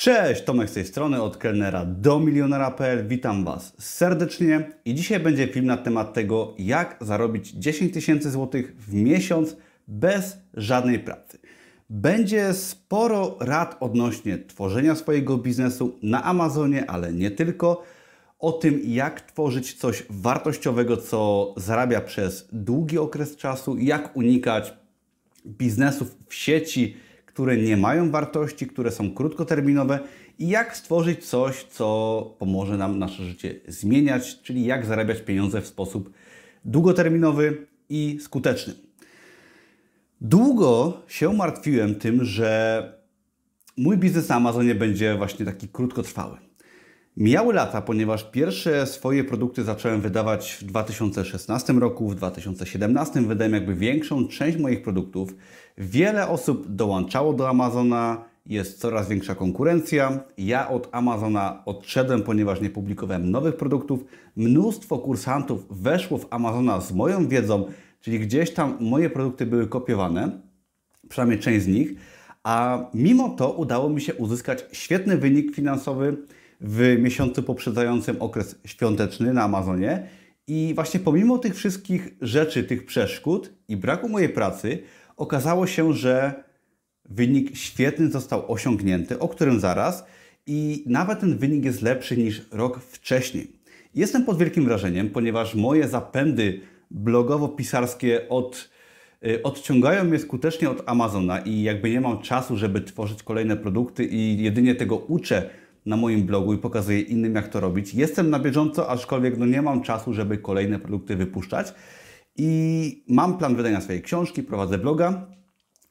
Cześć, Tomek z tej strony, od kelnera do milionera.pl. Witam Was serdecznie i dzisiaj będzie film na temat tego, jak zarobić 10 tysięcy złotych w miesiąc bez żadnej pracy. Będzie sporo rad odnośnie tworzenia swojego biznesu na Amazonie, ale nie tylko. O tym, jak tworzyć coś wartościowego, co zarabia przez długi okres czasu, jak unikać biznesów w sieci, które nie mają wartości, które są krótkoterminowe i jak stworzyć coś, co pomoże nam nasze życie zmieniać, czyli jak zarabiać pieniądze w sposób długoterminowy i skuteczny. Długo się martwiłem tym, że mój biznes na Amazonie będzie właśnie taki krótkotrwały. Mijały lata, ponieważ pierwsze swoje produkty zacząłem wydawać w 2016 roku, w 2017 wydałem jakby większą część moich produktów. Wiele osób dołączało do Amazona, jest coraz większa konkurencja. Ja od Amazona odszedłem, ponieważ nie publikowałem nowych produktów. Mnóstwo kursantów weszło w Amazona z moją wiedzą, czyli gdzieś tam moje produkty były kopiowane, przynajmniej część z nich, a mimo to udało mi się uzyskać świetny wynik finansowy w miesiącu poprzedzającym okres świąteczny na Amazonie. I właśnie pomimo tych wszystkich rzeczy, tych przeszkód i braku mojej pracy, okazało się, że wynik świetny został osiągnięty, o którym zaraz, i nawet ten wynik jest lepszy niż rok wcześniej. Jestem pod wielkim wrażeniem, ponieważ moje zapędy blogowo-pisarskie od, y, odciągają mnie skutecznie od Amazona i jakby nie mam czasu, żeby tworzyć kolejne produkty i jedynie tego uczę na moim blogu i pokazuję innym, jak to robić. Jestem na bieżąco, aczkolwiek no nie mam czasu, żeby kolejne produkty wypuszczać. I mam plan wydania swojej książki, prowadzę bloga.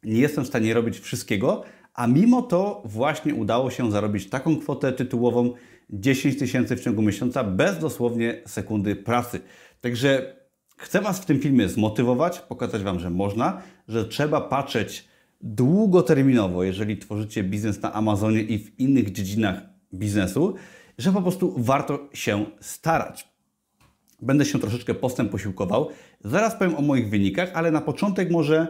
Nie jestem w stanie robić wszystkiego, a mimo to właśnie udało się zarobić taką kwotę tytułową 10 tysięcy w ciągu miesiąca bez dosłownie sekundy pracy. Także chcę Was w tym filmie zmotywować, pokazać Wam, że można, że trzeba patrzeć długoterminowo, jeżeli tworzycie biznes na Amazonie i w innych dziedzinach biznesu, że po prostu warto się starać. Będę się troszeczkę postęp posiłkował. Zaraz powiem o moich wynikach, ale na początek może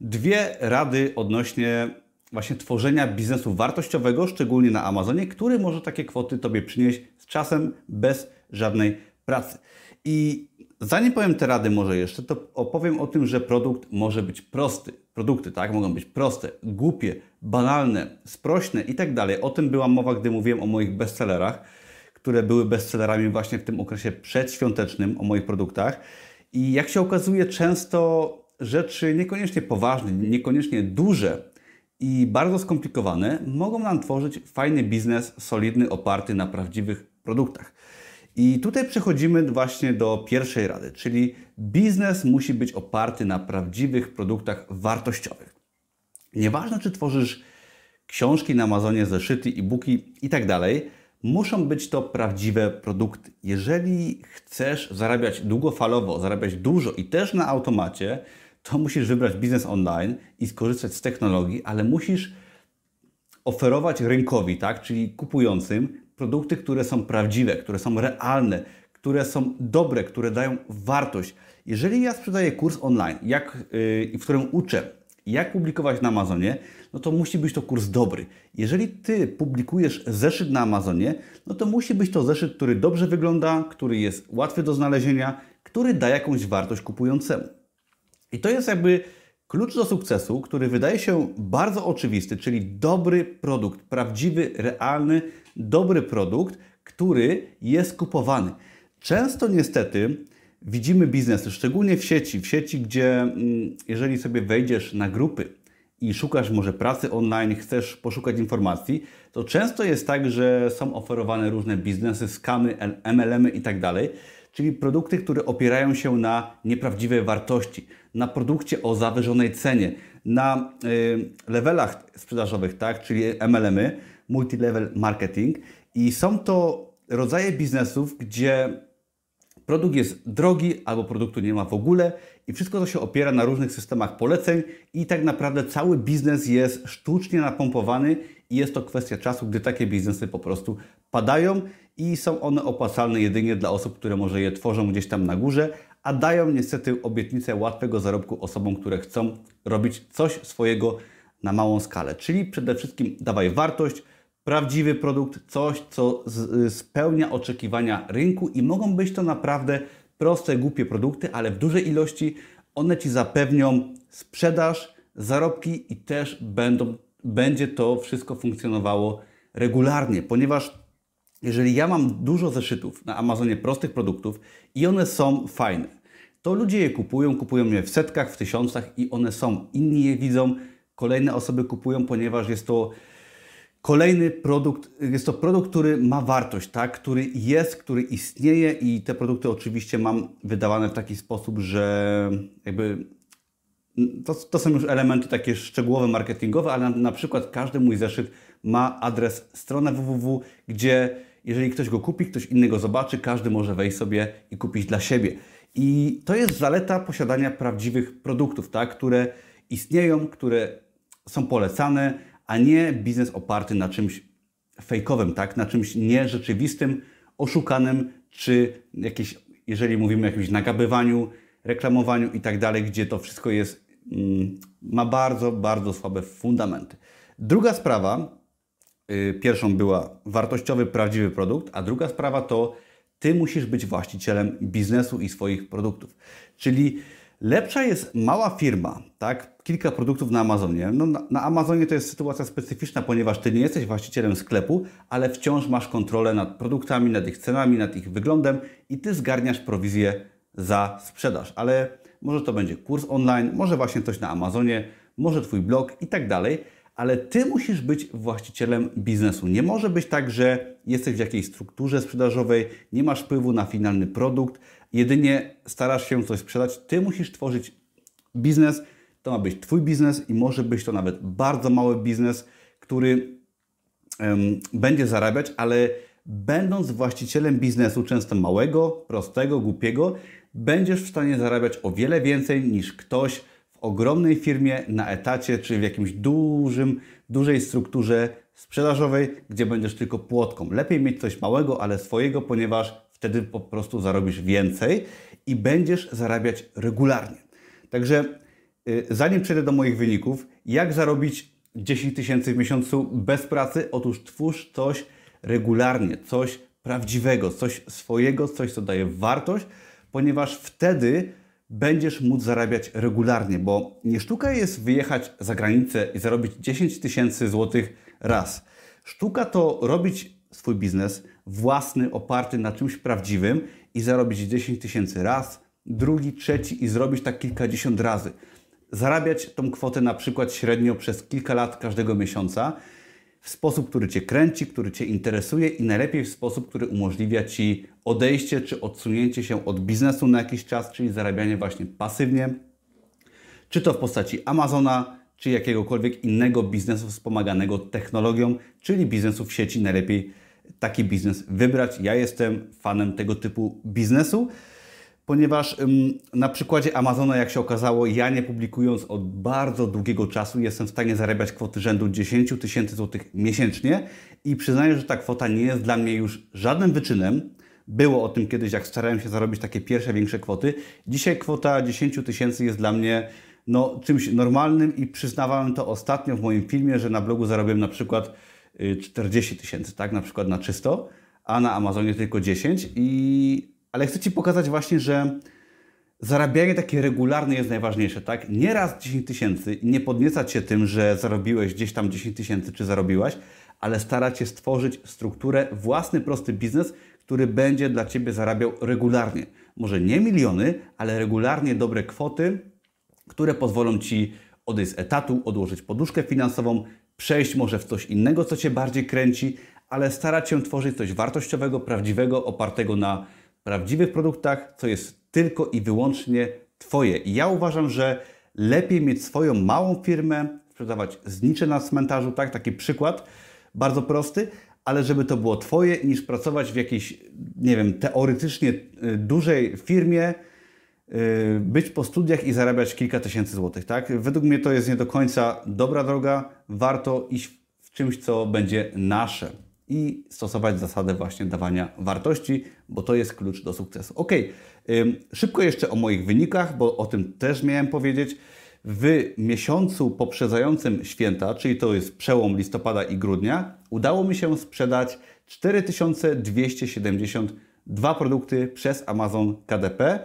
dwie rady odnośnie właśnie tworzenia biznesu wartościowego, szczególnie na Amazonie, który może takie kwoty Tobie przynieść z czasem bez żadnej pracy. I zanim powiem te rady może jeszcze, to opowiem o tym, że produkt może być prosty. Produkty, tak, mogą być proste, głupie, banalne, sprośne i tak dalej. O tym była mowa, gdy mówiłem o moich bestsellerach, które były bestsellerami właśnie w tym okresie przedświątecznym, o moich produktach. I jak się okazuje, często rzeczy niekoniecznie poważne, niekoniecznie duże i bardzo skomplikowane mogą nam tworzyć fajny biznes, solidny, oparty na prawdziwych produktach. I tutaj przechodzimy właśnie do pierwszej rady, czyli biznes musi być oparty na prawdziwych produktach wartościowych. Nieważne, czy tworzysz książki na Amazonie, zeszyty, e-booki i tak muszą być to prawdziwe produkty. Jeżeli chcesz zarabiać długofalowo, zarabiać dużo i też na automacie, to musisz wybrać biznes online i skorzystać z technologii, ale musisz oferować rynkowi, tak, czyli kupującym, produkty, które są prawdziwe, które są realne, które są dobre, które dają wartość. Jeżeli ja sprzedaję kurs online, jak, yy, w którym uczę, jak publikować na Amazonie, no to musi być to kurs dobry. Jeżeli Ty publikujesz zeszyt na Amazonie, no to musi być to zeszyt, który dobrze wygląda, który jest łatwy do znalezienia, który da jakąś wartość kupującemu. I to jest jakby klucz do sukcesu, który wydaje się bardzo oczywisty, czyli dobry produkt, prawdziwy, realny, dobry produkt, który jest kupowany. Często niestety widzimy biznesy, szczególnie w sieci, w sieci, gdzie mm, jeżeli sobie wejdziesz na grupy i szukasz może pracy online, chcesz poszukać informacji, to często jest tak, że są oferowane różne biznesy, skamy, MLM-y i tak czyli produkty, które opierają się na nieprawdziwej wartości, na produkcie o zawyżonej cenie, na y, levelach sprzedażowych, tak, czyli MLM-y, multi-level marketing i są to rodzaje biznesów, gdzie produkt jest drogi albo produktu nie ma w ogóle i wszystko to się opiera na różnych systemach poleceń i tak naprawdę cały biznes jest sztucznie napompowany i jest to kwestia czasu, gdy takie biznesy po prostu padają i są one opłacalne jedynie dla osób, które może je tworzą gdzieś tam na górze, a dają niestety obietnicę łatwego zarobku osobom, które chcą robić coś swojego na małą skalę. Czyli przede wszystkim dawaj wartość, prawdziwy produkt, coś, co z, spełnia oczekiwania rynku i mogą być to naprawdę proste, głupie produkty, ale w dużej ilości one Ci zapewnią sprzedaż, zarobki i też będą, będzie to wszystko funkcjonowało regularnie, ponieważ jeżeli ja mam dużo zeszytów na Amazonie prostych produktów i one są fajne, to ludzie je kupują, kupują je w setkach, w tysiącach i one są. Inni je widzą, kolejne osoby kupują, ponieważ jest to kolejny produkt, jest to produkt, który ma wartość, tak? który jest, który istnieje i te produkty oczywiście mam wydawane w taki sposób, że jakby to, to są już elementy takie szczegółowe, marketingowe, ale na, na przykład każdy mój zeszyt ma adres, stronę www, gdzie jeżeli ktoś go kupi, ktoś inny go zobaczy, każdy może wejść sobie i kupić dla siebie. I to jest zaleta posiadania prawdziwych produktów, tak? które istnieją, które są polecane, a nie biznes oparty na czymś fejkowym, tak? na czymś nierzeczywistym, oszukanym, czy jakieś, jeżeli mówimy o jakimś nagabywaniu, reklamowaniu i tak dalej, gdzie to wszystko jest, mm, ma bardzo, bardzo słabe fundamenty. Druga sprawa, yy, pierwszą była wartościowy, prawdziwy produkt, a druga sprawa to ty musisz być właścicielem biznesu i swoich produktów. Czyli lepsza jest mała firma, tak? Kilka produktów na Amazonie. No, na, na Amazonie to jest sytuacja specyficzna, ponieważ ty nie jesteś właścicielem sklepu, ale wciąż masz kontrolę nad produktami, nad ich cenami, nad ich wyglądem i ty zgarniasz prowizję za sprzedaż. Ale może to będzie kurs online, może właśnie coś na Amazonie, może twój blog i tak dalej ale ty musisz być właścicielem biznesu. Nie może być tak, że jesteś w jakiejś strukturze sprzedażowej, nie masz wpływu na finalny produkt, jedynie starasz się coś sprzedać. Ty musisz tworzyć biznes. To ma być twój biznes i może być to nawet bardzo mały biznes, który um, będzie zarabiać, ale będąc właścicielem biznesu, często małego, prostego, głupiego, będziesz w stanie zarabiać o wiele więcej niż ktoś, ogromnej firmie na etacie, czy w jakimś dużym, dużej strukturze sprzedażowej, gdzie będziesz tylko płotką. Lepiej mieć coś małego, ale swojego, ponieważ wtedy po prostu zarobisz więcej i będziesz zarabiać regularnie. Także yy, zanim przejdę do moich wyników, jak zarobić 10 tysięcy w miesiącu bez pracy? Otóż twórz coś regularnie, coś prawdziwego, coś swojego, coś co daje wartość, ponieważ wtedy będziesz móc zarabiać regularnie, bo nie sztuka jest wyjechać za granicę i zarobić 10 tysięcy złotych raz. Sztuka to robić swój biznes własny, oparty na czymś prawdziwym i zarobić 10 tysięcy raz, drugi, trzeci i zrobić tak kilkadziesiąt razy. Zarabiać tą kwotę na przykład średnio przez kilka lat każdego miesiąca w sposób, który Cię kręci, który Cię interesuje i najlepiej w sposób, który umożliwia Ci odejście czy odsunięcie się od biznesu na jakiś czas, czyli zarabianie właśnie pasywnie, czy to w postaci Amazona, czy jakiegokolwiek innego biznesu wspomaganego technologią, czyli biznesu w sieci. Najlepiej taki biznes wybrać. Ja jestem fanem tego typu biznesu ponieważ na przykładzie Amazona, jak się okazało, ja nie publikując od bardzo długiego czasu jestem w stanie zarabiać kwoty rzędu 10 tysięcy złotych miesięcznie i przyznaję, że ta kwota nie jest dla mnie już żadnym wyczynem. Było o tym kiedyś, jak starałem się zarobić takie pierwsze, większe kwoty. Dzisiaj kwota 10 tysięcy jest dla mnie no, czymś normalnym i przyznawałem to ostatnio w moim filmie, że na blogu zarobiłem na przykład 40 y, tysięcy, tak, na przykład na czysto, a na Amazonie tylko 10 i ale chcę Ci pokazać właśnie, że zarabianie takie regularne jest najważniejsze, tak? Nie raz 10 tysięcy nie podniecać się tym, że zarobiłeś gdzieś tam 10 tysięcy, czy zarobiłaś, ale starać się stworzyć strukturę, własny prosty biznes, który będzie dla Ciebie zarabiał regularnie. Może nie miliony, ale regularnie dobre kwoty, które pozwolą Ci odejść z etatu, odłożyć poduszkę finansową, przejść może w coś innego, co Cię bardziej kręci, ale starać się tworzyć coś wartościowego, prawdziwego, opartego na prawdziwych produktach, co jest tylko i wyłącznie Twoje. I ja uważam, że lepiej mieć swoją małą firmę, sprzedawać znicze na cmentarzu, tak? Taki przykład, bardzo prosty, ale żeby to było Twoje, niż pracować w jakiejś, nie wiem, teoretycznie y, dużej firmie, y, być po studiach i zarabiać kilka tysięcy złotych, tak? Według mnie to jest nie do końca dobra droga, warto iść w czymś, co będzie nasze i stosować zasadę właśnie dawania wartości, bo to jest klucz do sukcesu. Ok, szybko jeszcze o moich wynikach, bo o tym też miałem powiedzieć. w miesiącu poprzedzającym święta, czyli to jest przełom listopada i grudnia, udało mi się sprzedać 4272 produkty przez Amazon KDP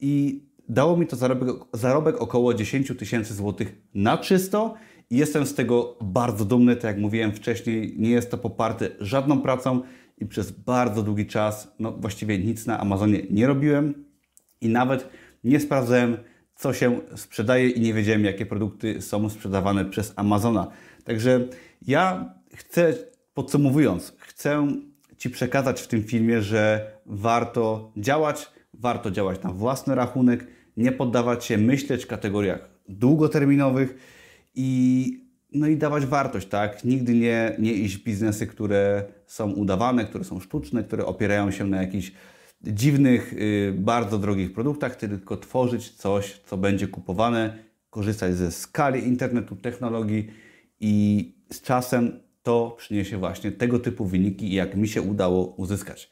i dało mi to zarobek, zarobek około 10 tysięcy złotych na czysto jestem z tego bardzo dumny. Tak jak mówiłem wcześniej, nie jest to poparte żadną pracą i przez bardzo długi czas, no właściwie nic na Amazonie nie robiłem i nawet nie sprawdzałem, co się sprzedaje i nie wiedziałem, jakie produkty są sprzedawane przez Amazona. Także ja chcę, podsumowując, chcę Ci przekazać w tym filmie, że warto działać, warto działać na własny rachunek, nie poddawać się myśleć w kategoriach długoterminowych i, no i dawać wartość, tak? Nigdy nie, nie iść w biznesy, które są udawane, które są sztuczne, które opierają się na jakichś dziwnych, yy, bardzo drogich produktach, tylko tworzyć coś, co będzie kupowane, korzystać ze skali internetu, technologii i z czasem to przyniesie właśnie tego typu wyniki, jak mi się udało uzyskać.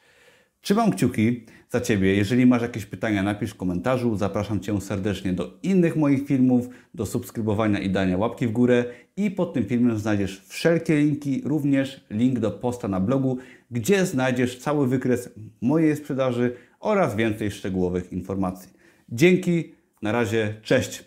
Trzymam kciuki za Ciebie. Jeżeli masz jakieś pytania, napisz w komentarzu. Zapraszam Cię serdecznie do innych moich filmów, do subskrybowania i dania łapki w górę. I pod tym filmem znajdziesz wszelkie linki, również link do posta na blogu, gdzie znajdziesz cały wykres mojej sprzedaży oraz więcej szczegółowych informacji. Dzięki, na razie, cześć!